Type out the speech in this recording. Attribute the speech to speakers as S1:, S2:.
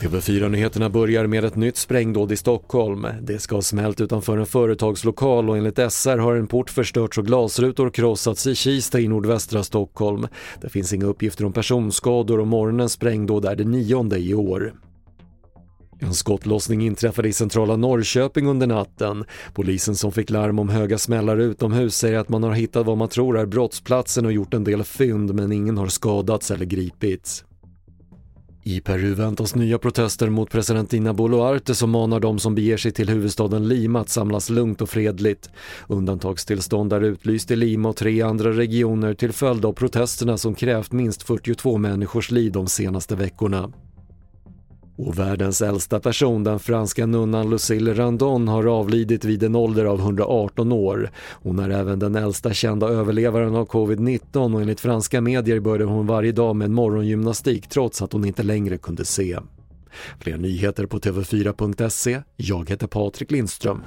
S1: TV4-nyheterna börjar med ett nytt sprängdåd i Stockholm. Det ska ha smält utanför en företagslokal och enligt SR har en port förstörts och glasrutor krossats i Kista i nordvästra Stockholm. Det finns inga uppgifter om personskador och morgonens sprängdåd är det nionde i år. En skottlossning inträffade i centrala Norrköping under natten. Polisen som fick larm om höga smällar utomhus säger att man har hittat vad man tror är brottsplatsen och gjort en del fynd men ingen har skadats eller gripits. I Peru väntas nya protester mot president Dina Boluarte som manar de som beger sig till huvudstaden Lima att samlas lugnt och fredligt. Undantagstillstånd är utlyst i Lima och tre andra regioner till följd av protesterna som krävt minst 42 människors liv de senaste veckorna. Och världens äldsta person, den franska nunnan Lucille Randon, har avlidit vid en ålder av 118 år. Hon är även den äldsta kända överlevaren av covid-19 och enligt franska medier började hon varje dag med en morgongymnastik trots att hon inte längre kunde se. Fler nyheter på TV4.se. Jag heter Patrik Lindström.